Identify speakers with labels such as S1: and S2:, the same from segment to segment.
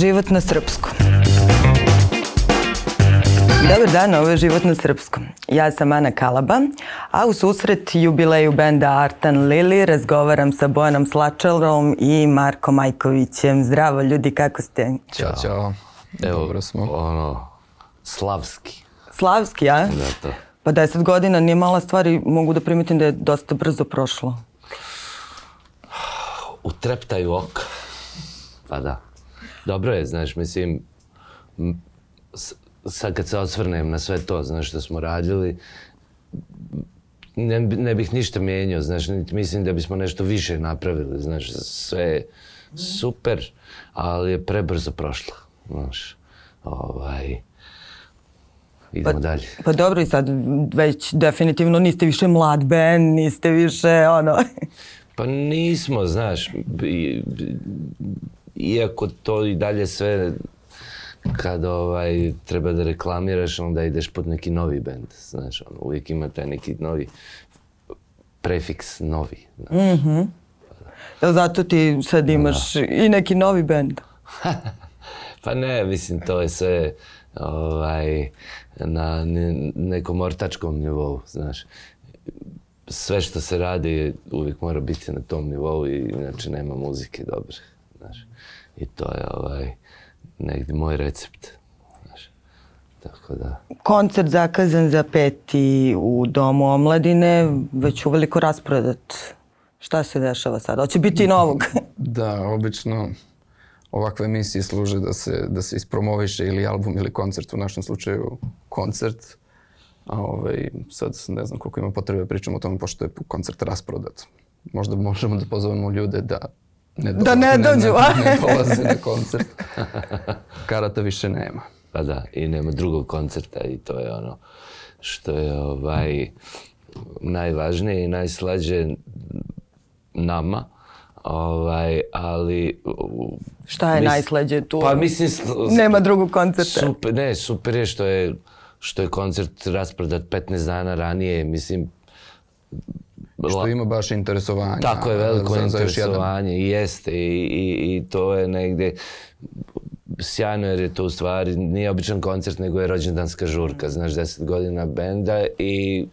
S1: Život na srpskom. Dobar dan, ovo je Život na srpskom. Ja sam Ana Kalaba, a u susret jubileju benda Artan Lili razgovaram sa Bojanom Slačalom i Markom Majkovićem. Zdravo ljudi, kako ste?
S2: Ćao, ćao. Evo, Dobro smo. Ono, slavski.
S1: Slavski, a?
S2: Da, to.
S1: Pa deset godina nije mala stvar i mogu da primetim da je dosta brzo prošlo.
S2: U ok oka. Pa da dobro je, znaš, mislim, sad kad se osvrnem na sve to, znaš, što smo radili, ne, ne bih ništa mijenjao, znaš, mislim da bismo nešto više napravili, znaš, sve je super, ali je prebrzo prošlo, znaš, ovaj... Idemo
S1: pa,
S2: dalje.
S1: Pa dobro i sad već definitivno niste više mlad band, niste više ono...
S2: pa nismo, znaš, iako to i dalje sve kad ovaj, treba da reklamiraš, onda ideš pod neki novi bend. Znaš, ono, uvijek ima taj neki novi prefiks novi. Znaš. Mhm.
S1: Jel zato ti sad imaš i neki novi bend?
S2: pa ne, mislim, to je sve ovaj, na nekom ortačkom nivou, znaš. Sve što se radi uvijek mora biti na tom nivou i inače nema muzike dobre i to je ovaj, negdje moj recept. Znaš.
S1: Tako da. Koncert zakazan za peti u Domu omladine, već uveliko rasprodat. Šta se dešava sada, Hoće biti novog?
S3: da, obično ovakve emisije služe da se, da se ispromoviše ili album ili koncert, u našem slučaju koncert. A ovaj, sad ne znam koliko ima potrebe pričamo o tome pošto je koncert rasprodat. Možda možemo da pozovemo ljude da ne da
S1: ne, dođu. Ne,
S3: ne
S1: dolaze
S3: na koncert. Karata više nema.
S2: Pa da, i nema drugog koncerta i to je ono što je ovaj najvažnije i najslađe nama. Ovaj, ali...
S1: Šta je najslađe tu? Pa mislim... Nema drugog koncerta.
S2: Super, ne, super je što je, što je koncert rasprodat 15 dana ranije. Mislim,
S3: što ima baš interesovanje.
S2: Tako je, veliko interesovanje, jeste i, i to je negdje sjajno jer je to u stvari, nije običan koncert nego je rođendanska žurka, znaš, deset godina benda i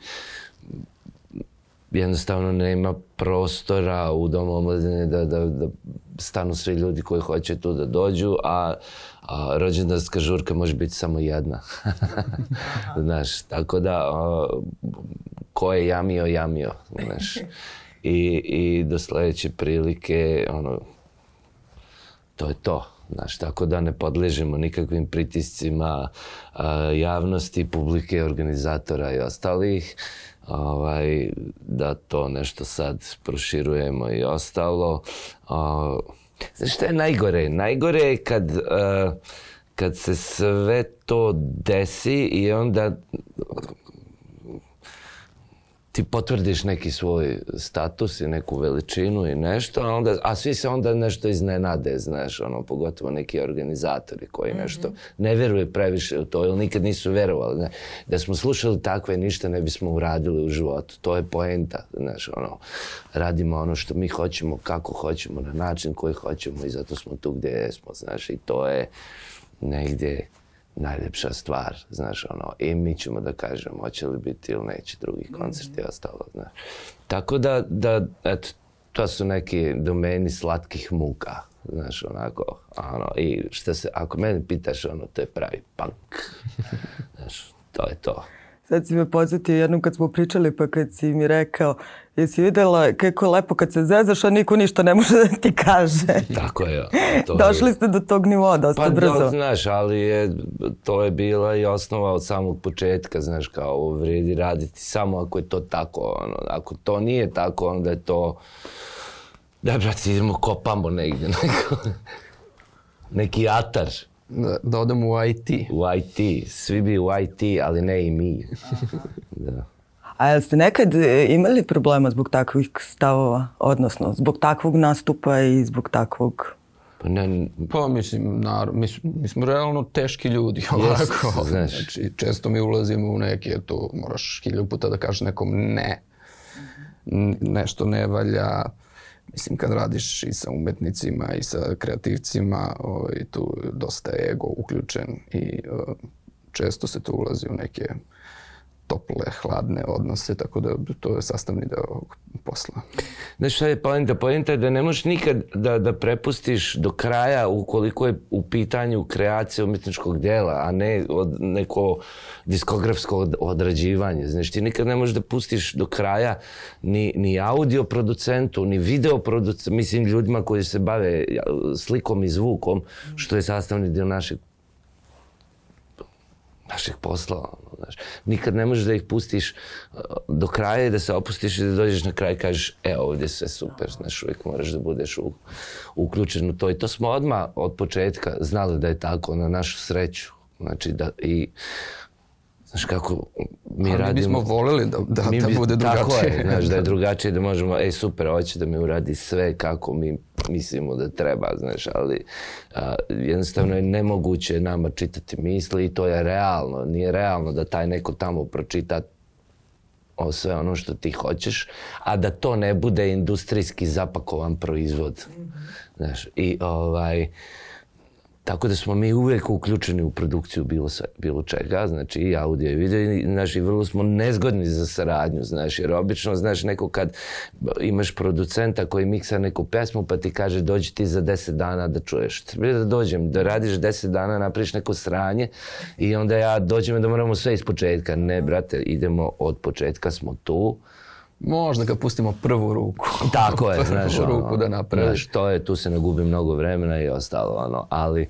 S2: jednostavno nema prostora u domu omladine da, da, da stanu svi ljudi koji hoće tu da dođu, a, a žurka može biti samo jedna. Znaš, tako da a, ko je jamio, jamio. Znaš. I, I do sledeće prilike, ono, to je to. Znaš, tako da ne podležemo nikakvim pritiscima javnosti, publike, organizatora i ostalih ovaj, da to nešto sad proširujemo i ostalo. znaš što je najgore? Najgore je kad, eh, kad se sve to desi i onda ti potvrdiš neki svoj status i neku veličinu i nešto, a, onda, a svi se onda nešto iznenade, znaš, ono, pogotovo neki organizatori koji mhm. nešto ne vjeruju previše u to ili nikad nisu vjerovali. Ne. Da smo slušali takve, ništa ne bismo uradili u životu. To je poenta, znaš, ono, radimo ono što mi hoćemo, kako hoćemo, na način koji hoćemo i zato smo tu gdje smo, znaš, i to je negdje najljepša stvar, znaš, ono, i mi ćemo da kažemo, hoće li biti ili neće drugih koncert mhm. ostalo, znaš. Tako da, da, eto, to su neki domeni slatkih muka, znaš, onako, ono, i šta se, ako mene pitaš, ono, to je pravi punk, znaš, to je to.
S1: Sad si me podsjetio jednom kad smo pričali pa kad si mi rekao jesi vidjela kako je lepo kad se zezaš, a niko ništa ne može da ti kaže.
S2: Tako je.
S1: Došli ste do tog nivoa dosta
S2: pa
S1: brzo. Pa
S2: znaš, ali je, to je bila i osnova od samog početka, znaš, kao ovo vredi raditi samo ako je to tako, ono, ako to nije tako, onda je to, da brati, idemo kopamo negdje, neki atar
S3: da odem u IT.
S2: U IT, svi bi u IT, ali ne i mi.
S1: da. A jel ste nekad e, imali problema zbog takvih stavova, odnosno zbog takvog nastupa i zbog takvog...
S3: Pa, ne, pa mislim, naravno, mi, mi, smo realno teški ljudi, onako. Znači, često mi ulazimo u neke, to moraš hilju puta da kažeš nekom ne, nešto ne valja. Mislim, kad radiš i sa umetnicima i sa kreativcima, ovaj, tu dosta je ego uključen i eh, često se tu ulazi u neke tople, hladne odnose, tako da to je sastavni deo ovog posla.
S2: Znaš šta je poenta? Poenta je da ne možeš nikad da, da prepustiš do kraja ukoliko je u pitanju kreacije umjetničkog dela, a ne neko diskografsko odrađivanje. Znaš, ti nikad ne možeš da pustiš do kraja ni, ni audio producentu, ni video producentu, mislim ljudima koji se bave slikom i zvukom, što je sastavni dio našeg Naših posla. Ono, Nikad ne možeš da ih pustiš uh, do kraja i da se opustiš i da dođeš na kraj i kažeš e ovdje sve super, znaš, uvijek moraš da budeš u, uključen u to. I to smo odmah od početka znali da je tako na našu sreću. Znači da i Znaš kako, mi Ali radimo... Mi
S3: bismo voleli da, da, bude drugačije. Tako
S2: je, da je drugačije, da možemo, ej super, hoće da mi uradi sve kako mi mislimo da treba, znaš, ali jednostavno je nemoguće nama čitati misli i to je realno, nije realno da taj neko tamo pročita o sve ono što ti hoćeš, a da to ne bude industrijski zapakovan proizvod, mhm. znaš, i ovaj, tako da smo mi uvijek uključeni u produkciju bilo, bilo čega, znači i audio i video i naši vrlo smo nezgodni za saradnju, znaš, jer obično, znaš, neko kad imaš producenta koji miksa neku pesmu pa ti kaže dođi ti za deset dana da čuješ. Bilo da dođem, da radiš deset dana, napriš neko sranje i onda ja dođem da moramo sve iz početka. Ne, brate, idemo od početka, smo tu.
S3: Možda ga pustimo prvu ruku.
S2: Tako je, prvu
S3: ono, ruku da napraviš.
S2: to je, tu se ne gubi mnogo vremena i ostalo, ono, ali...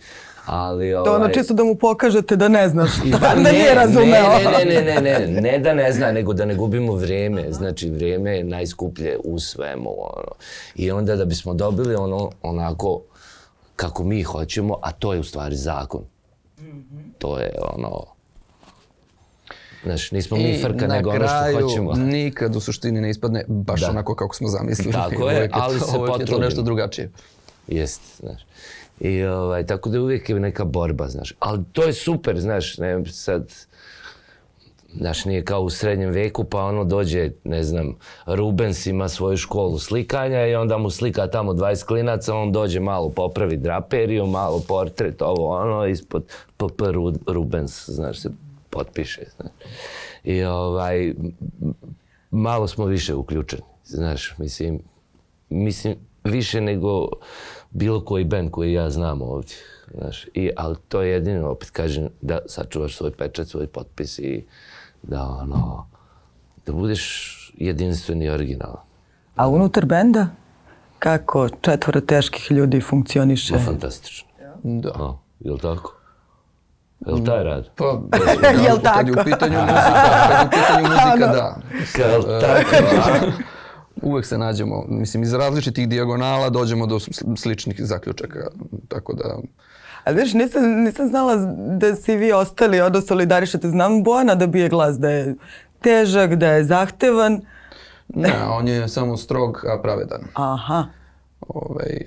S1: Ali, ovaj, to ono čisto da mu pokažete da ne znaš, da, da ne, nije
S2: razumeo. Ne, ne, ne, ne, ne, ne da ne zna, nego da ne gubimo vrijeme. Znači, vrijeme je najskuplje u svemu. Ono. I onda da bismo dobili ono onako kako mi hoćemo, a to je u stvari zakon. Mhm. To je ono, Znaš, nismo mi frka, nego ono što hoćemo.
S3: nikad u suštini ne ispadne baš onako kako smo zamislili.
S2: Tako je,
S3: ali se potrudimo. to nešto drugačije.
S2: Jest, znaš. I ovaj, tako da uvijek je neka borba, znaš. Ali to je super, znaš, ne sad... Znaš, nije kao u srednjem veku, pa ono dođe, ne znam, Rubens ima svoju školu slikanja i onda mu slika tamo 20 klinaca, on dođe malo popravi draperiju, malo portret, ovo ono, ispod PP Rubens, znaš, se potpiše. I ovaj, malo smo više uključeni, znaš, mislim, mislim, više nego bilo koji band koji ja znam ovdje, znaš, i, ali to je jedino, opet kažem, da sačuvaš svoj pečat, svoj potpis i da ono, da budeš jedinstveni original.
S1: A unutar benda? Kako četvora teških ljudi funkcioniše?
S2: Fantastično.
S3: Da. je li
S2: tako? Jel taj mm. rad? Pa,
S1: jel tako? Kad je u
S3: pitanju muzika, je u pitanju muzika, da. E, Uvijek se nađemo, mislim, iz različitih dijagonala dođemo do sličnih zaključaka, tako da...
S1: A znaš, nisam, znala da si vi ostali, ono solidarišete. Znam Bojana da bije glas, da je težak, da je zahtevan.
S3: Ne, on je samo strog, a pravedan. Aha. Ovaj.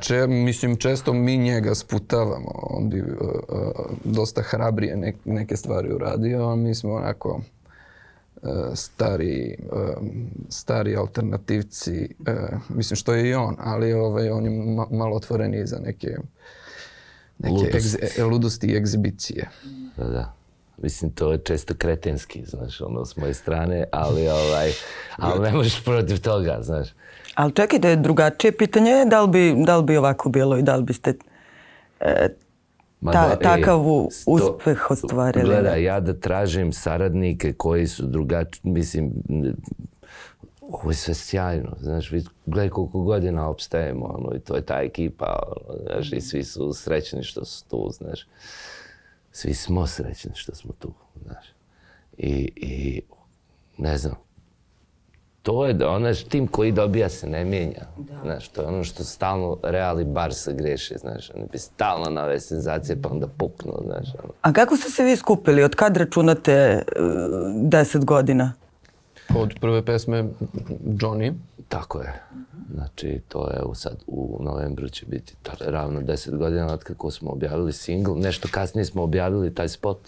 S3: Če, mislim, često mi njega sputavamo. On bi e, e, dosta hrabrije neke stvari uradio, a mi smo onako e, stari, stari alternativci. Mislim, što je i on, ali ovaj, on je malo otvoreniji za neke, neke ludosti. i egzibicije. Da, da.
S2: Mislim, to je često kretenski, znaš, ono, s moje strane, ali, ovaj, ali ne možeš protiv toga, znaš.
S1: Ali čekaj, da je drugačije pitanje, da li bi, da li bi ovako bilo i da li biste e, ta, da, e, takav e, uspeh ostvarili?
S2: Gleda, ja da tražim saradnike koji su drugačiji, mislim, ovo je sve sjajno, znaš, gledaj koliko godina opstajemo, ono, i to je ta ekipa, ono, znaš, i svi su srećni što su tu, znaš svi smo srećni što smo tu, znaš. I, i ne znam, to je onaj tim koji dobija se ne mijenja. Da. Znaš, to je ono što stalno Real i se greše, znaš, bi stalno na ove senzacije pa onda puknu, znaš.
S1: Ono. A kako ste se vi skupili? Od kad računate uh, e, 10 godina? od
S3: prve pesme Johnny.
S2: Tako je. Znači, to je sad, u novembru će biti ravno 10 godina kako smo objavili single. Nešto kasnije smo objavili taj spot.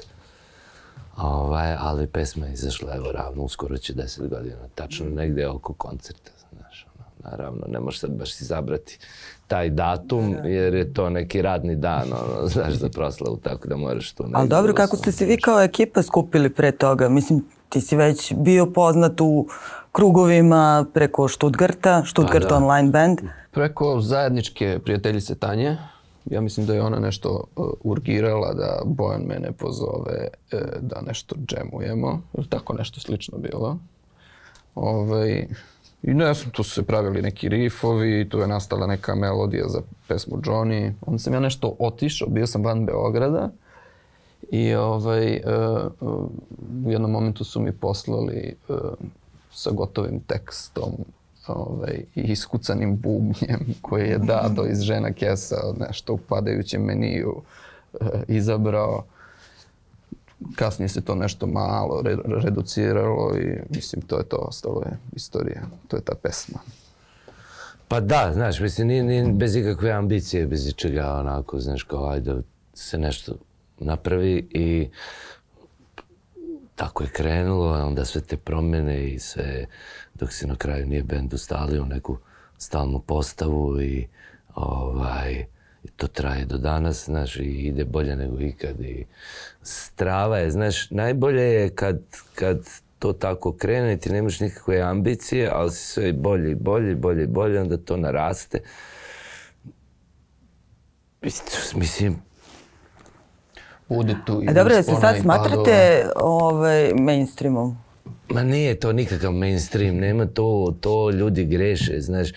S2: Ovaj, ali pesma je izašla, evo, ravno, uskoro će 10 godina. Tačno negdje oko koncerta, znaš. Ono, naravno, ne možeš sad baš izabrati taj datum, jer je to neki radni dan, ono, znaš, za proslavu, tako da moraš to... Ali
S1: dobro, kako ste se vi kao ekipa skupili pre toga? Mislim, ti si već bio poznat u krugovima preko Stuttgarta, Stuttgart pa Online Band.
S3: Preko zajedničke prijateljice Tanje, ja mislim da je ona nešto e, urgirala da Bojan mene pozove e, da nešto džemujemo, tako nešto slično bilo. ovaj I ne znam, tu su se pravili neki rifovi, tu je nastala neka melodija za pesmu Johnny. Onda sam ja nešto otišao, bio sam van Beograda. I ovaj, e, u jednom momentu su mi poslali e, sa gotovim tekstom ovaj, i iskucanim bubnjem koji je Dado iz Žena Kesa od nešto padajućem meniju e, izabrao. Kasnije se to nešto malo reduciralo i mislim to je to, ostalo je istorija, to je ta pesma.
S2: Pa da, znaš, mislim, ni, ni bez ikakve ambicije, bez ičega, onako, znaš, kao, ajde, se nešto napravi i tako je krenulo, a onda sve te promjene i sve, dok si na kraju nije bend ustalio u neku stalnu postavu i ovaj, to traje do danas, znaš, i ide bolje nego ikad i strava je, znaš, najbolje je kad, kad to tako krene ti nemaš nikakve ambicije, ali si sve bolje i bolje i bolje i bolje, onda to naraste. Mislim, uditu e,
S1: dobro, da se sad smatrate ovaj, mainstreamom?
S2: Ma nije to nikakav mainstream, nema to, to ljudi greše, znaš.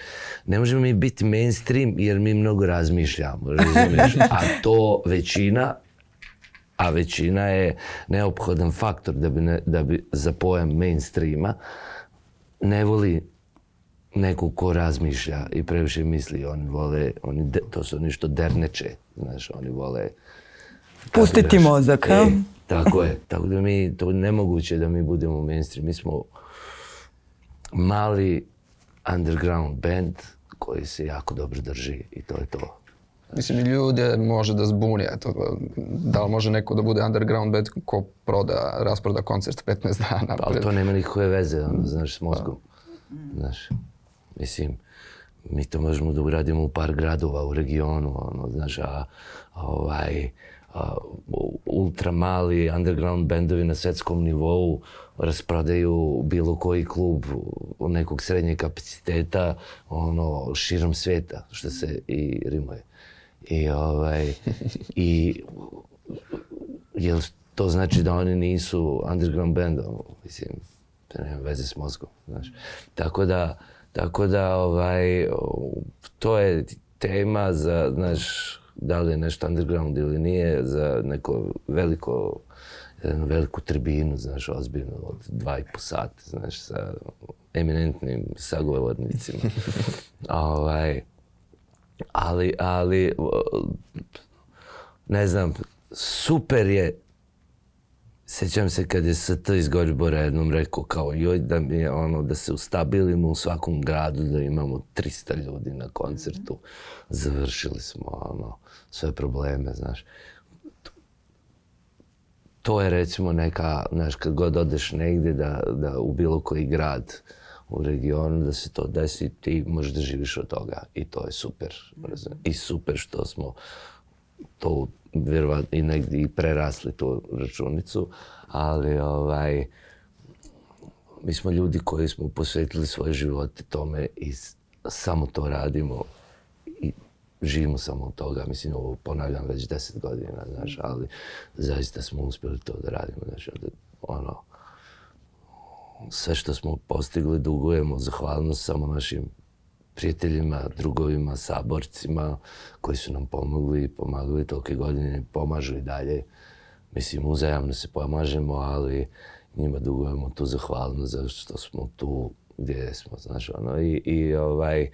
S2: Ne možemo mi biti mainstream jer mi mnogo razmišljamo, razumiješ? A to većina, a većina je neophodan faktor da bi, da bi za pojam mainstreama ne voli nekog ko razmišlja i previše misli. Oni vole, oni to su oni što derneče, znaš, oni vole
S1: Pustiti za mozak, e,
S2: Tako je. Tako da mi, to je nemoguće da mi budemo mainstream. Mi smo mali underground band koji se jako dobro drži i to je
S3: to. Mislim, ljude može da zbuni, eto, da li može neko da bude underground band ko proda, rasproda koncert 15 dana.
S2: ali to nema nikakve veze, ono, mm. znaš, s mozgom. Znaš, mislim, mi to možemo da uradimo u par gradova u regionu, ono, znaš, a ovaj, ultramali underground bendovi na svetskom nivou rasprodaju bilo koji klub nekog srednjeg kapaciteta ono, širom svijeta, što se i rimuje. I, ovaj, i jel to znači da oni nisu underground bendom? Ono, mislim, to nema veze s mozgom, znaš. Tako da, tako da, ovaj, to je tema za, znaš, da li je nešto underground ili nije, za neko veliko, jednu veliku tribinu, znaš, ozbiljno, od dva i po sata, znaš, sa eminentnim sagovornicima. ovaj, ali, ali, ne znam, super je Sjećam se kad je ST iz Goribora jednom rekao kao joj da mi je ono da se ustabilimo u svakom gradu da imamo 300 ljudi na koncertu. Završili smo ono sve probleme, znaš. To je recimo neka, znaš, kad god odeš negdje da, da u bilo koji grad u regionu da se to desi, ti možda živiš od toga i to je super. I super što smo to vjerovatno i negdje i prerasli tu računicu, ali ovaj, mi smo ljudi koji smo posvetili svoje živote tome i samo to radimo i živimo samo od toga. Mislim, ovo ponavljam već deset godina, znaš, ali zaista smo uspjeli to da radimo, znaš, ono, sve što smo postigli dugujemo zahvalnost samo našim prijateljima, drugovima, saborcima koji su nam pomogli i pomagali tolike godine, pomažu i dalje. Mislim, uzajamno se pomažemo, ali njima dugujemo tu zahvalnost zato što smo tu gdje smo, znaš, ono, i, i ovaj,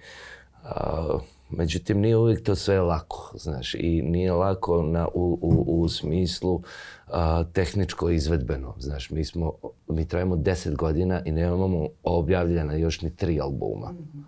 S2: Međutim, nije uvijek to sve lako, znaš, i nije lako na, u, u, u smislu tehničko izvedbeno, znaš, mi smo, mi trajimo deset godina i nemamo objavljena još ni tri albuma, mm-hmm.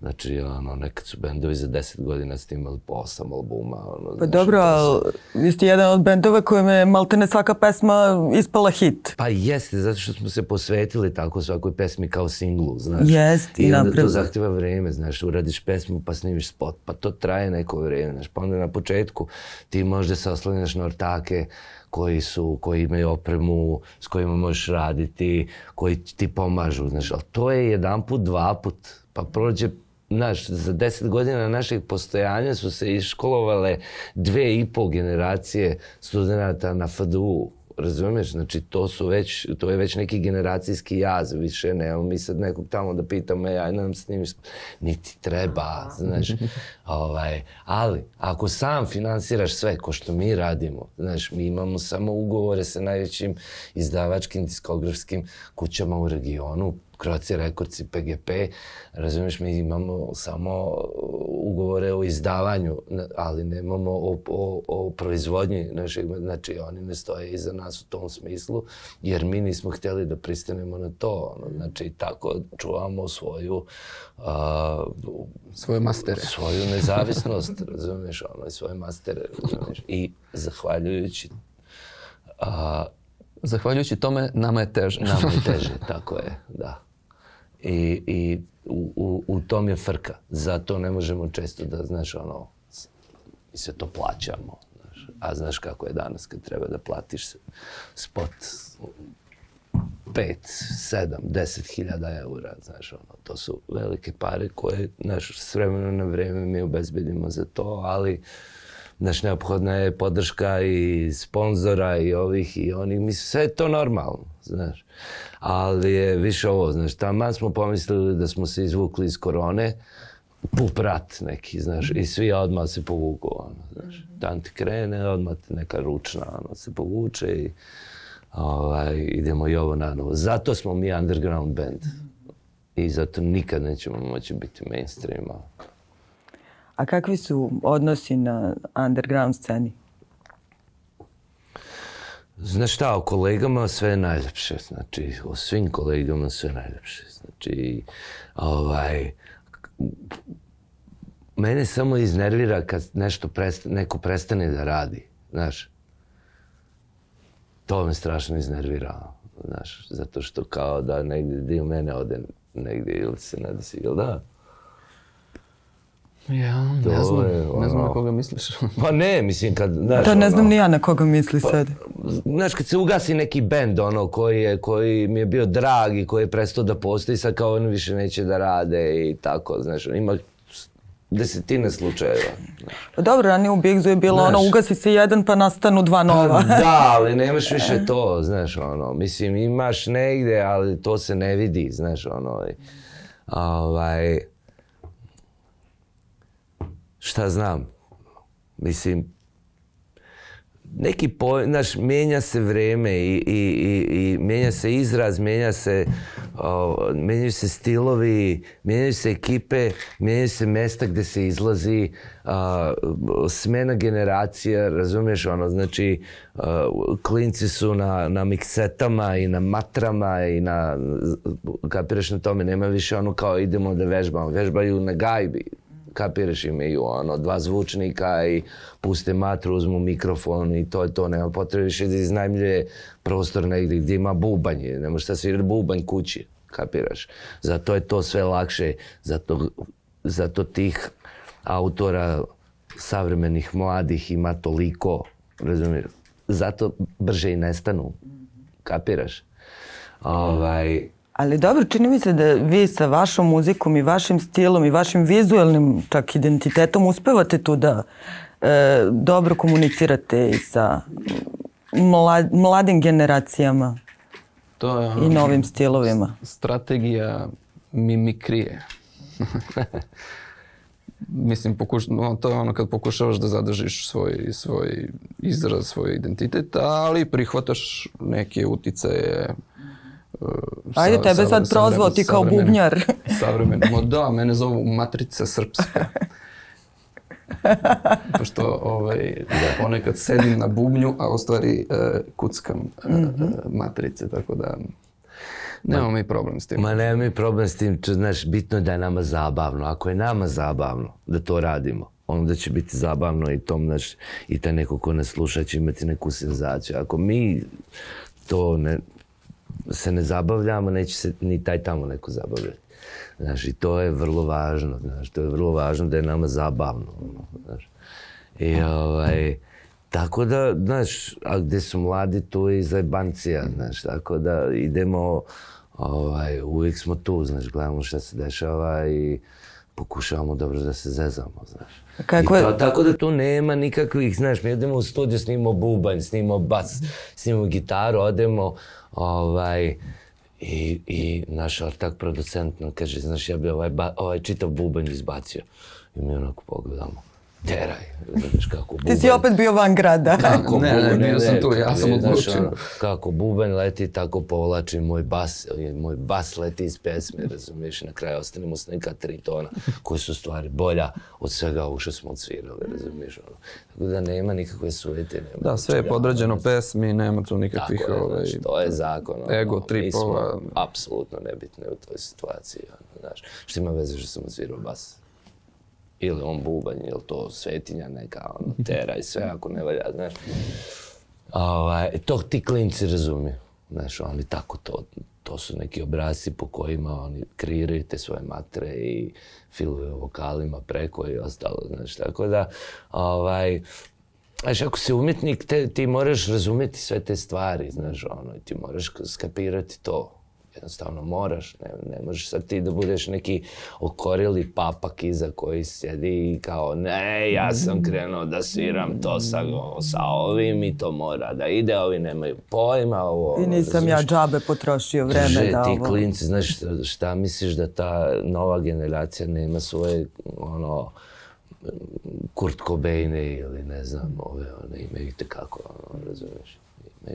S2: Znači, ono, nekad su bendovi za deset godina imali po osam albuma. Ono, pa
S1: dobro, ali vi ste jedan od bendova kojim je maltene svaka pesma ispala hit.
S2: Pa jeste, zato što smo se posvetili tako svakoj pesmi kao singlu, znaš.
S1: Jest, I
S2: onda napravo. to zahtjeva vrijeme, znaš, uradiš pesmu pa snimiš spot, pa to traje neko vrijeme, znaš. Pa onda na početku ti možda se oslanjaš na ortake, koji su, koji imaju opremu, s kojima možeš raditi, koji ti pomažu, znaš, ali to je jedan put, dva put, pa prođe naš, za deset godina našeg postojanja su se iškolovale dve i pol generacije studenata na FDU razumiješ, znači to su već, to je već neki generacijski jaz, više ne, mi sad nekog tamo da pitamo, e, ja nam snimiš, niti treba, znaš, ovaj, ali ako sam financiraš sve ko što mi radimo, znaš, mi imamo samo ugovore sa najvećim izdavačkim diskografskim kućama u regionu, Croatia Records i PGP, razumiješ, mi imamo samo uh, ugovore o izdavanju, ali nemamo o, o, proizvodnji našeg, znači oni ne stoje iza nas u tom smislu, jer mi nismo htjeli da pristanemo na to, ono, znači tako čuvamo svoju a, uh,
S1: svoje mastere.
S2: Svoju nezavisnost, razumiješ, ono, svoje mastere, i zahvaljujući a, uh, Zahvaljujući tome, nama je teže. Nama je teže, tako je, da i, u, u, tom je frka. Zato ne možemo često da, znaš, ono, sve to plaćamo. Znaš. A znaš kako je danas kad treba da platiš spot 5, 7, 10 hiljada eura, znaš, ono, to su velike pare koje, znaš, s vremena na vreme mi obezbedimo za to, ali Znaš, neophodna je podrška i sponzora i ovih i onih. Mislim, sve je to normalno, znaš. Ali je više ovo, znaš, tamo smo pomislili da smo se izvukli iz korone, puprat neki, znaš, i svi odmah se povuku, ono, znaš. Dan ti krene, odmah ti neka ručna, ono, se povuče i ovaj, idemo i ovo na novo. Zato smo mi underground band. I zato nikad nećemo moći biti mainstream.
S1: Ono. A kakvi su odnosi na underground sceni?
S2: Znaš šta, o kolegama sve najljepše, znači o svim kolegama sve najljepše, znači ovaj, mene samo iznervira kad nešto neko prestane da radi, znaš, to me strašno iznervira, znaš, zato što kao da negdje dio mene ode negdje ili se nadesi, ili da?
S3: Ja, ne znam, ne znam na ono- koga misliš.
S2: Pa ne, mislim kad... Znaš,
S1: da, ne ono- znam ni ja na koga misli pa, sad.
S2: Znaš, kad se ugasi neki bend ono koji, je, koji mi je bio drag i koji je prestao da postoji, sad kao on više neće da rade i tako, znaš, ono, ima desetine slučajeva.
S1: Pa dobro, ranije u Bigzu je bilo ono, ugasi se jedan pa nastanu dva pa nova.
S2: da, ali nemaš više to, znaš, ono, mislim imaš negde, ali to se ne vidi, znaš, ono, ovaj, šta znam, mislim, neki poj- mijenja se vrijeme i, mijenja se izraz, mijenja se, mijenjaju se stilovi, mijenjaju se ekipe, mijenjaju se mjesta gdje se izlazi, smena generacija, razumiješ ono, znači klinci su na, na miksetama i na matrama i na, kapiraš na tome, nema više ono kao idemo da vežbamo, vežbaju na gajbi, kapiraš imaju ono, dva zvučnika i puste matru, uzmu mikrofon i to je to, nema potrebe više da iznajmljuje prostor negdje gdje ima bubanje. ne možeš svirati bubanj kući, kapiraš. Zato je to sve lakše, zato, zato tih autora savremenih mladih ima toliko, razumiješ, zato brže i nestanu, kapiraš.
S1: Ovaj, ali dobro, čini mi se da vi sa vašom muzikom i vašim stilom i vašim vizualnim čak identitetom uspevate tu da e, dobro komunicirate i sa mladim generacijama to je, i um, novim stilovima.
S3: Strategija mimikrije. Mislim, pokuš, no, to je ono kad pokušavaš da zadržiš svoj, svoj izraz, svoj identitet, ali prihvataš neke uticaje
S1: Ajde tebe sad ti kao bubnjar.
S3: Savremeni. Ma da, mene zovu matrica srpska. Pošto ovaj, ponekad sedim na bubnju, a u stvari e, kuckam e, mhm. matrice, tako da nemamo mi problem s tim.
S2: Ma nemamo mi problem s tim, znaš, bitno je da je nama zabavno. Ako je nama zabavno da to radimo, onda će biti zabavno i tom, znaš, i taj neko ko nas sluša će imati neku senzaciju. Ako mi to ne, se ne zabavljamo, neće se ni taj tamo neko zabavljati. Znaš, i to je vrlo važno, znaš, to je vrlo važno da je nama zabavno, ono, znaš. I ovaj, tako da, znaš, a gdje su mladi, tu je i zajbancija, znaš, tako da idemo, ovaj, uvijek smo tu, znaš, gledamo šta se dešava i pokušavamo dobro da se zezamo, znaš. Kako to, Tako da tu nema nikakvih, znaš, mi idemo u studiju, snimamo bubanj, snimamo bas, snimamo gitaru, odemo, Ovaj, i, I naš ortak producent nam kaže, znaš, ja bi ovaj, ovaj čitav bubanj izbacio. I mi onako pogledamo teraj, znaš
S1: kako buben. Ti si opet bio van grada. Kako
S3: ne, buben, sam tu, ja sam odlučio. Ono,
S2: kako buben leti, tako povlači moj bas, moj bas leti iz pesme, razumiješ, na kraju ostanemo s neka tri tona, koje su stvari bolja od svega u što smo odsvirali, razumiješ, ono. Tako da nema nikakve sujete, nema.
S3: Da, sve je podređeno pesmi, nema tu nikakvih,
S2: tako ovaj... Znaš, to je zakon, ono,
S3: Ego, tripova.
S2: apsolutno nebitni u toj situaciji, ono, znaš, što ima veze što sam odsvirao bas ili on bubanj, ili to svetinja neka, ono, tera i sve ako ne valja, znaš. Ovaj, e, to ti klinci razumiju, znaš, oni tako to, to su neki obrasci po kojima oni kreiraju te svoje matre i filuju vokalima preko i ostalo, znaš, tako da, ovaj, Znaš, ako si umjetnik, ti moraš razumjeti sve te stvari, znaš, ono, ti moraš skapirati to, jednostavno moraš, ne, ne možeš sad ti da budeš neki okorili papak iza koji sjedi i kao ne, ja sam krenuo da sviram to sa, sa ovim i to mora da ide, ovi nemaju pojma. Ovo,
S1: I nisam ja džabe potrošio vreme ovo. ti
S2: klinci, znaš šta, misliš da ta nova generacija nema svoje ono... Kurt ili ne znam, ove one imaju te ono, razumiješ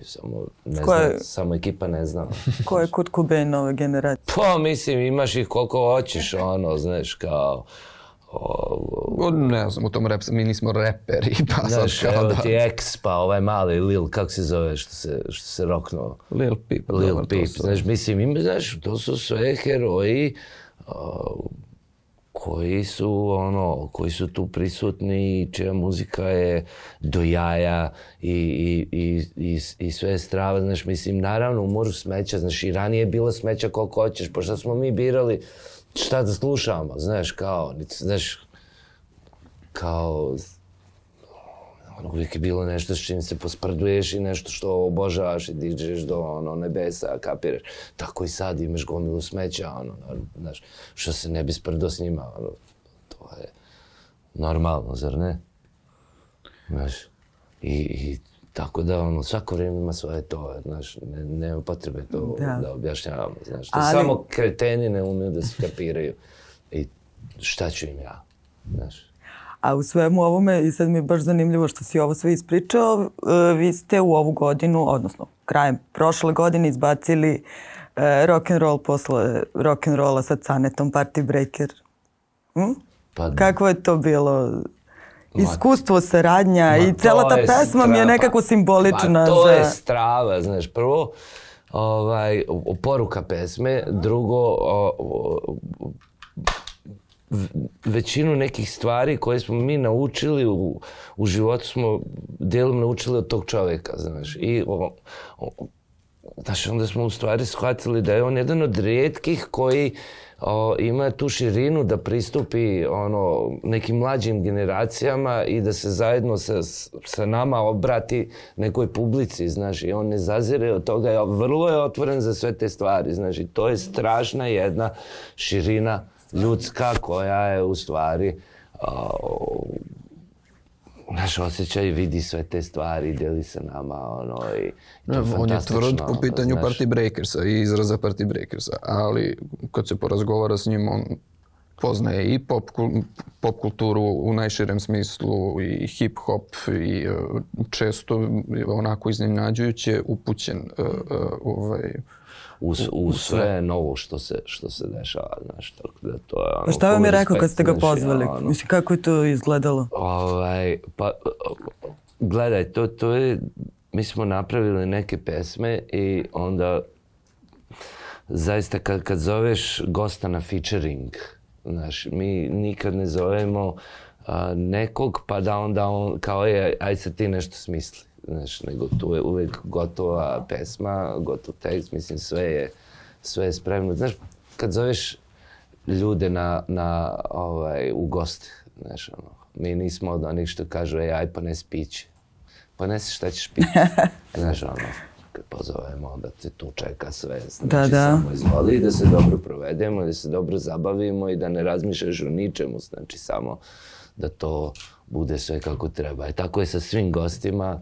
S2: samo, ne znam, samo ekipa ne znam.
S1: Ko je Kut kube ove generacije?
S2: Pa mislim imaš ih koliko hoćeš ono, znaš kao...
S3: ne znam, u tom rap, mi nismo reperi,
S2: pa sad kao evo ti ex, pa ovaj mali Lil, kak se zove što se, što se roknuo?
S3: Lil
S2: Pip. znaš, mislim, ima, znaš, to su sve heroji koji su ono, koji su tu prisutni i čija muzika je do jaja i, i, i, i, sve je strava, znaš, mislim, naravno u moru smeća, znaš, i ranije je bilo smeća koliko hoćeš, pošto pa smo mi birali šta da slušamo, znaš, kao, znaš, kao, ono, uvijek je bilo nešto s čim se posprduješ i nešto što obožavaš i diđeš do ono, nebesa, kapiraš. Tako i sad imaš gomilu smeća, ono, znaš, što se ne bi sprdo s njima, ono, to je normalno, zar ne? Znaš, i, tako da, ono, svako vrijeme ima svoje to, znaš, ne, nema potrebe to da, da objašnjavamo, znaš. Samo kreteni ne umiju da se kapiraju. I šta ću im ja, znaš.
S1: A u svemu ovome, i sad mi je baš zanimljivo što si ovo sve ispričao, e, vi ste u ovu godinu, odnosno krajem prošle godine izbacili e, rock and roll posle rock and rolla sa Canetom Party Breaker. Hm? Pa Kako je to bilo? Iskustvo, saradnja i cijela ta pesma mi je nekako simbolična.
S2: to je strava, znaš. Prvo, ovaj, poruka pesme, drugo, većinu nekih stvari koje smo mi naučili u, u životu smo dijelom naučili od tog čovjeka, znaš. I o, o, znaš, onda smo u stvari shvatili da je on jedan od rijetkih koji ima tu širinu da pristupi ono, nekim mlađim generacijama i da se zajedno sa, sa nama obrati nekoj publici, znaš, i on ne zazire od toga, vrlo je otvoren za sve te stvari, znaš, i to je strašna jedna širina ljudska koja je u stvari naš osjećaj vidi sve te stvari, deli se nama, ono, i, to
S3: je On je tvrd po ono, pitanju party breakersa i izraza party breakersa, ali kad se porazgovara s njim, on poznaje i pop, kulturu u najširem smislu, i hip hop, i e, često onako iznenađujuće upućen e, e,
S2: ovaj, uz, sve novo što se, što se dešava, znaš, tako da to je ono... Pa
S1: šta vam je rekao kad ste ga pozvali? Ono. kako je to izgledalo? Ovaj, pa,
S2: gledaj, to, to je, mi smo napravili neke pesme i onda zaista kad, kad zoveš gosta na featuring, znaš, mi nikad ne zovemo nekog pa da onda on kao je, aj sad ti nešto smisli znaš, nego tu je uvijek gotova pesma, gotov tekst, mislim sve je, sve je spremno. Znaš, kad zoveš ljude na, na ovaj, u goste, znaš, ono, mi nismo od onih što kažu, ej, aj ponesi piće. Ponesi šta ćeš piti. znaš, ono, kad pozovemo, onda te tu čeka sve. Znači, da, da. samo izvoli da se dobro provedemo, da se dobro zabavimo i da ne razmišljaš o ničemu. Znači, samo da to bude sve kako treba. I e, tako je sa svim gostima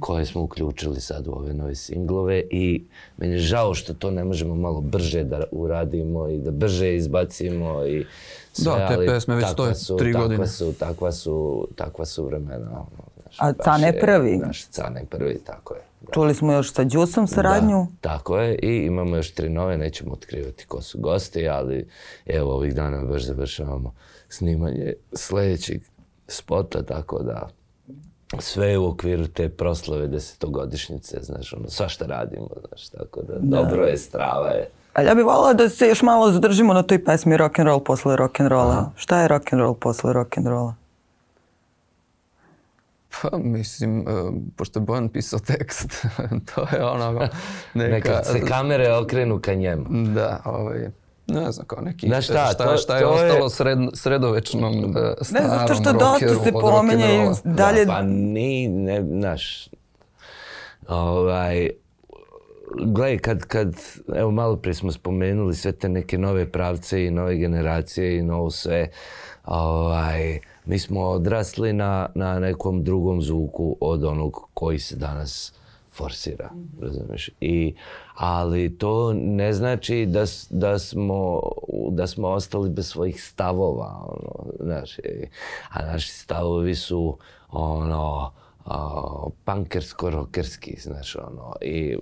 S2: koje smo uključili sad u ove nove singlove i meni je žao što to ne možemo malo brže da uradimo i da brže izbacimo i sve,
S3: da, te već stoje tri takva
S2: Su, takva, su, takva su vremena.
S1: Ono, A Cane prvi? Znaš,
S2: Cane prvi, tako je.
S1: Čuli smo još sa Đusom saradnju. Da,
S2: tako je i imamo još tri nove, nećemo otkrivati ko su gosti, ali evo ovih dana baš završavamo snimanje sljedećeg spota, tako da sve u okviru te proslave desetogodišnjice, znaš, ono, svašta radimo, znaš, tako da, dobro je, strava je.
S1: A ja bih voljela da se još malo zadržimo na toj pesmi Rock'n'Roll roll posle Rock'n'Rolla. Šta je Rock'n'Roll roll posle Rock'n'Rolla?
S3: Pa mislim, e, pošto je Bojan pisao tekst, to je ono
S2: neka... Neka se kamere okrenu ka njemu.
S3: Da, ovaj, ne znam, kao
S2: neki...
S3: Znaš šta, šta, to, šta je ostalo je... Sred, sredovečnom uh, starom Ne, zato što dosta se pominje i dalje... Da,
S2: pa
S3: ni,
S2: ne, znaš... Ovaj, gledaj, kad, kad, evo malo prije smo spomenuli sve te neke nove pravce i nove generacije i novo sve, ovaj, mi smo odrasli na, na nekom drugom zvuku od onog koji se danas forsira, mhm. razumiješ? ali to ne znači da, da, smo, da smo ostali bez svojih stavova, ono, a naši stavovi su, ono, pankersko-rokerski, znaš, ono, i,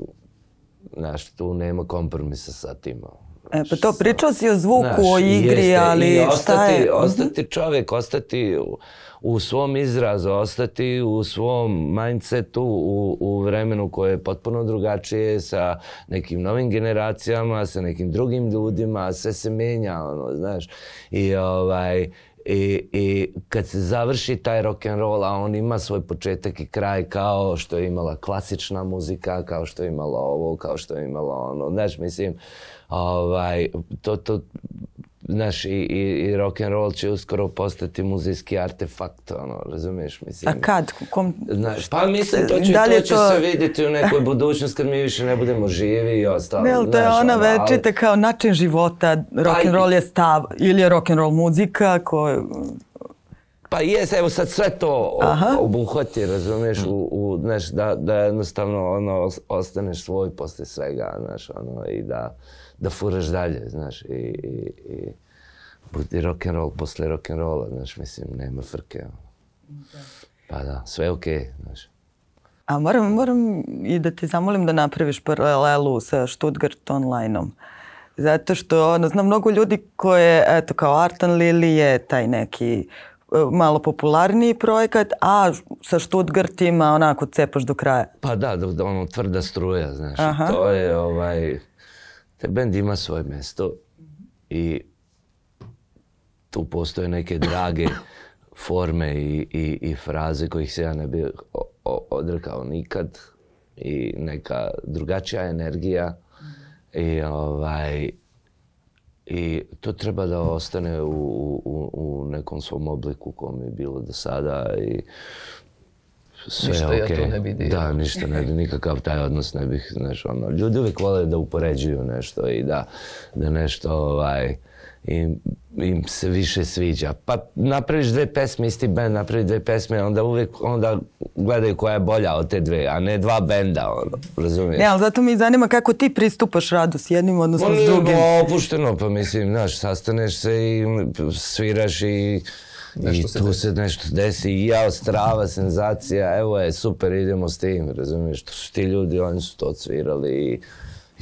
S2: znaš, tu nema kompromisa sa tim, ono.
S1: E, pa to pričao si o zvuku, o igri, ali ostati, je? Mhm.
S2: Ostati čovjek, ostati u, u svom izrazu, ostati u svom mindsetu, u, u vremenu koje je potpuno drugačije sa nekim novim generacijama, sa nekim drugim ljudima, sve se mijenja, ono, znaš. I ovaj, i, i kad se završi taj rock and roll, a on ima svoj početak i kraj kao što je imala klasična muzika, kao što je imala ovo, kao što je imala ono, znaš, mislim, Ovaj, to, to, znaš, i, i, i rock'n'roll će uskoro postati muzejski artefakt, ono, razumiješ, mislim.
S1: A kad? Kom,
S2: znaš, pa mislim, to će, da to, će se vidjeti u nekoj budućnosti kad mi više ne budemo živi i ostalo. Ne,
S1: ali to je ona ono, ono kao način života, rock'n'roll pa je stav, ili je rock'n'roll muzika koja...
S2: Pa jes, evo sad sve to Aha. obuhvati, razumiješ, u, u, znaš, da, da jednostavno ono, ostaneš svoj poslije svega, znaš, ono, i da da furaš dalje, znaš, i, i, i, i rock'n'roll posle rock'n'rolla, znaš, mislim, nema frke. Ono. Pa da, sve je okej, okay, znaš.
S1: A moram, moram i da te zamolim da napraviš paralelu sa Stuttgart online-om. Zato što ono, znam mnogo ljudi koje, eto kao Artan Lili je taj neki e, malo popularniji projekat, a sa Stuttgartima onako cepaš do kraja.
S2: Pa da, da, ono tvrda struja, znaš. To je ovaj taj bend ima svoje mjesto i tu postoje neke drage forme i, i, i fraze kojih se ja ne bih odrekao nikad i neka drugačija energija i ovaj i to treba da ostane u, u, u nekom svom obliku kom je bilo do sada i sve
S1: ništa
S2: ja
S1: to ne bi
S2: Da, ništa
S1: ne
S2: bi, nikakav taj odnos ne bih, znaš, ono, ljudi uvijek vole da upoređuju nešto i da, da nešto, ovaj, im, se više sviđa. Pa napraviš dve pesme, isti band napravi dve pesme, onda uvijek onda gledaju koja je bolja od te dve, a ne dva benda, ono, razumiješ?
S1: Ne, ali zato mi zanima kako ti pristupaš radu s jednim, odnosno s pa, drugim.
S2: opušteno, pa mislim, znaš, sastaneš se i sviraš i i se tu se nešto desi i ja, strava, senzacija, evo je, super, idemo s tim, razumiješ, to su ti ljudi, oni su to odsvirali i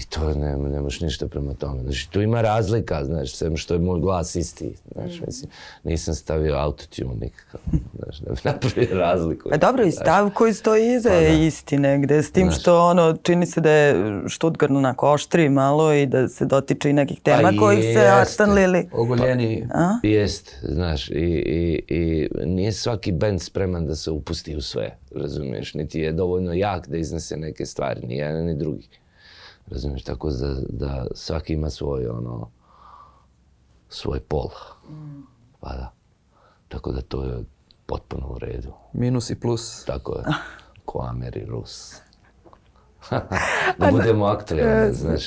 S2: i to ne, možeš ništa prema tome. Znači, tu ima razlika, znaš, sem što je moj glas isti. Znaš, mm. mislim, nisam stavio autotune nikakav, znaš, da bi napravio razliku. Pa
S1: dobro, i stav koji stoji iza pa je isti s tim što ono, čini se da je Stuttgart onako oštri malo i da se dotiče i nekih tema pa kojih se Arstan Lili...
S3: Ogoljeni
S2: pa, jest, znaš, i, i, i nije svaki band spreman da se upusti u sve, razumiješ, niti je dovoljno jak da iznese neke stvari, ni jedan ni drugi. Razumiješ, tako da, da svaki ima svoj, ono, svoj pol. Mm. Pa da. Tako da to je potpuno u redu.
S3: Minus i plus.
S2: Tako je. Ko Amer Rus. Pa da budemo aktualni, e,
S1: znaš.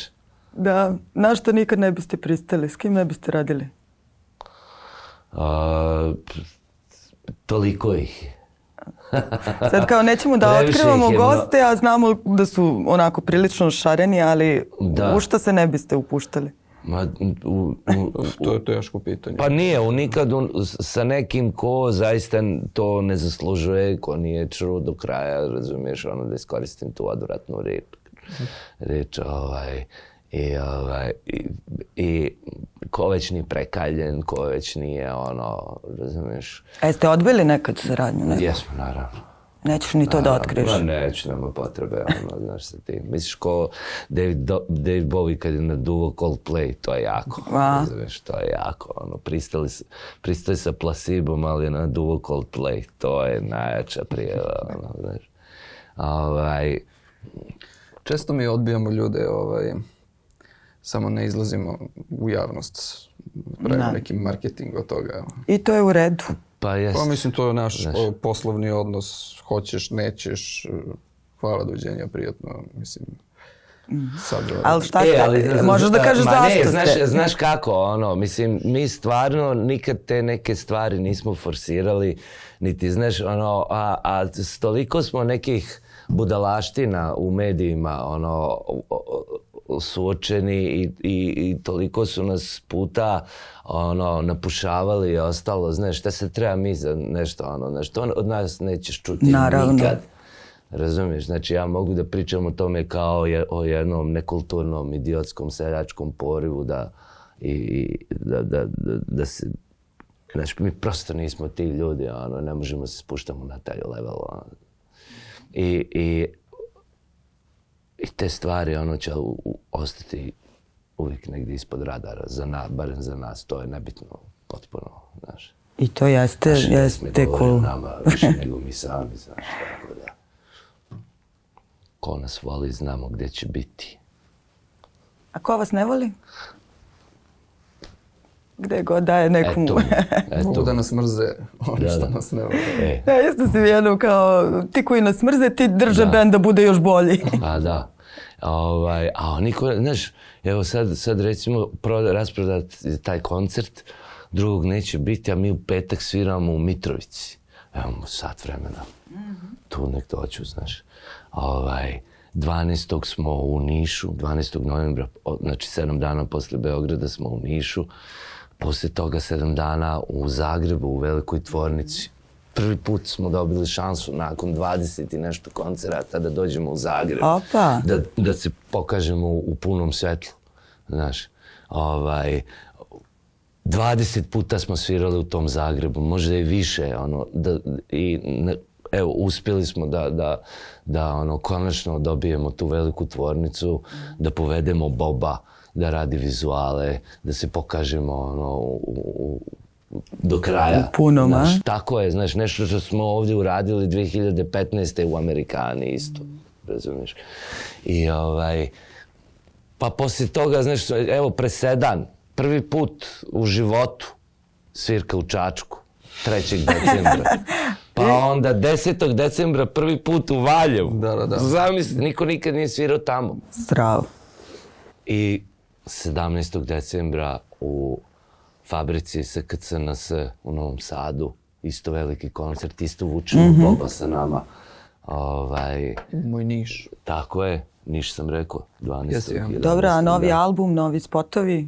S1: Da, na što nikad ne biste pristali? S kim ne biste radili?
S2: toliko ih
S1: Sad kao nećemo da otkrivamo goste, a znamo da su onako prilično šareni, ali da. u što se ne biste upuštali? Ma,
S3: u, to je teško pitanje.
S2: Pa nije, u nikad sa nekim ko zaista to ne zaslužuje, ko nije čuo do kraja, razumiješ, ono da iskoristim tu odvratnu reč. ovaj, i, ovaj, i, i ko već nije prekaljen, ko već nije ono, razumiješ.
S1: A jeste odbili nekad saradnju?
S2: Ne? Jesmo, naravno.
S1: Nećeš ni to da otkriješ? Ma
S2: pa neću, nema potrebe, ono, znaš se ti. Misliš ko David, Do- David Bowie kad je duo Coldplay, to je jako. A. to je jako, ono, pristali, pristali sa plasibom ali je duo Coldplay, to je najjača prijava, ono, znaš. Ovaj...
S3: Često mi odbijamo ljude, ovaj, samo ne izlazimo u javnost pravimo neki marketing od toga.
S1: I to je u redu.
S2: Pa jest.
S3: Pa mislim to je naš poslovni odnos, hoćeš, nećeš, hvala, dođenja prijatno, mislim.
S1: Mhm. Sad ali šta e, ali, možeš da kažeš zašto znaš,
S2: Znaš kako, ono, mislim, mi stvarno nikad te neke stvari nismo forsirali, niti, znaš, ono, a, a toliko smo nekih budalaština u medijima, ono, suočeni i, i, i toliko su nas puta ono, napušavali i ostalo, znaš, šta se treba mi za nešto, ono, nešto od nas nećeš čuti Naravno. nikad. Razumiješ, znači ja mogu da pričam o tome kao je, o jednom nekulturnom, idiotskom, seljačkom porivu da, i, i da, da, da, da, se Znači, mi prosto nismo ti ljudi, ono, ne možemo se spuštamo na taj level. Ono. I, i i te stvari ono će ostati uvijek negdje ispod radara, za na, barem za nas, to je nebitno potpuno, znaš.
S1: I to jeste, jeste cool.
S2: nama više nego mi sami, znaš, tako da. Ko nas voli, znamo gdje će biti.
S1: A ko vas ne voli? Gdje god daje nekomu.
S2: Eto,
S3: da nas mrze, oni
S1: što
S3: nas ne e. vole.
S1: E. Ja, si jednom kao, ti koji nas mrze, ti drže da. da bude još bolji.
S2: A da. Ovaj, a oni, znaš, evo sad, sad recimo taj koncert, drugog neće biti, a mi u petak sviramo u Mitrovici. Evo mu sat vremena. Mhm. Tu nek doću, znaš. 12. Ovaj, smo u Nišu, 12. novembra, znači 7 dana poslije Beograda smo u Nišu. Poslije toga 7 dana u Zagrebu, u velikoj tvornici prvi put smo dobili šansu nakon 20 i nešto koncerata da dođemo u Zagreb. Da, se pokažemo u, punom svetlu. Znaš, ovaj, 20 puta smo svirali u tom Zagrebu, možda i više. Ono, da, i, evo, uspjeli smo da, da, da ono, konačno dobijemo tu veliku tvornicu, da povedemo Boba, da radi vizuale, da se pokažemo ono, u do kraja. tako je, znaš, nešto što smo ovdje uradili 2015. u Amerikani isto, razumiješ. I ovaj, pa poslije toga, znaš, evo, presedan, prvi put u životu svirka u Čačku, 3. decembra. Pa e. onda 10. decembra prvi put u Valjevu. Da, da, da. Zamisli, niko nikad nije svirao tamo.
S1: Zdravo.
S2: I 17. decembra u fabrici SKCNS u Novom Sadu. Isto veliki koncert, isto vučemo mm -hmm. sa nama. Ovaj,
S3: Moj Niš.
S2: Tako je, Niš sam rekao, 12.
S1: Dobro, a novi album, novi spotovi?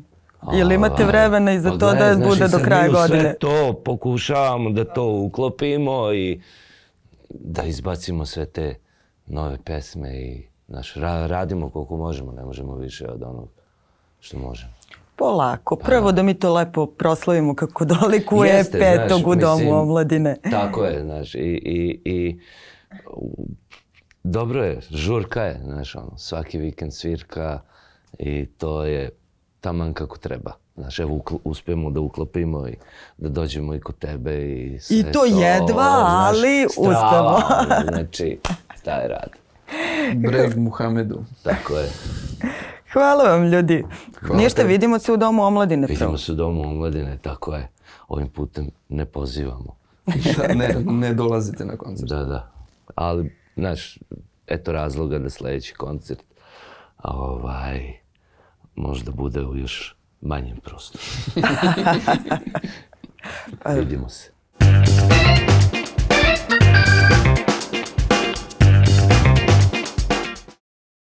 S1: Jel imate ovaj, vremena i za pa to da znaš, bude znači, do kraja godine?
S2: Sve to pokušavamo da to uklopimo i da izbacimo sve te nove pesme i znaš, radimo koliko možemo, ne možemo više od onog što možemo.
S1: Polako. Prvo da mi to lepo proslavimo kako dolikuje Jeste, petog u domu omladine.
S2: Tako je, znaš, i, dobro je, žurka je, znaš, ono, svaki vikend svirka i to je taman kako treba. Znaš, evo uspijemo da uklopimo i da dođemo i kod tebe i
S1: sve I to, jedva, ali
S2: uspemo. Znači, taj rad.
S3: brev Muhamedu.
S2: Tako je.
S1: Hvala vam ljudi. Ništa, vidimo se u Domu omladine.
S2: Vidimo se u Domu omladine, tako je. Ovim putem ne pozivamo.
S3: ne, ne dolazite na koncert.
S2: Da, da. Ali, znaš, eto razloga da sljedeći koncert ovaj, možda bude u još manjem prostoru. Vidimo se.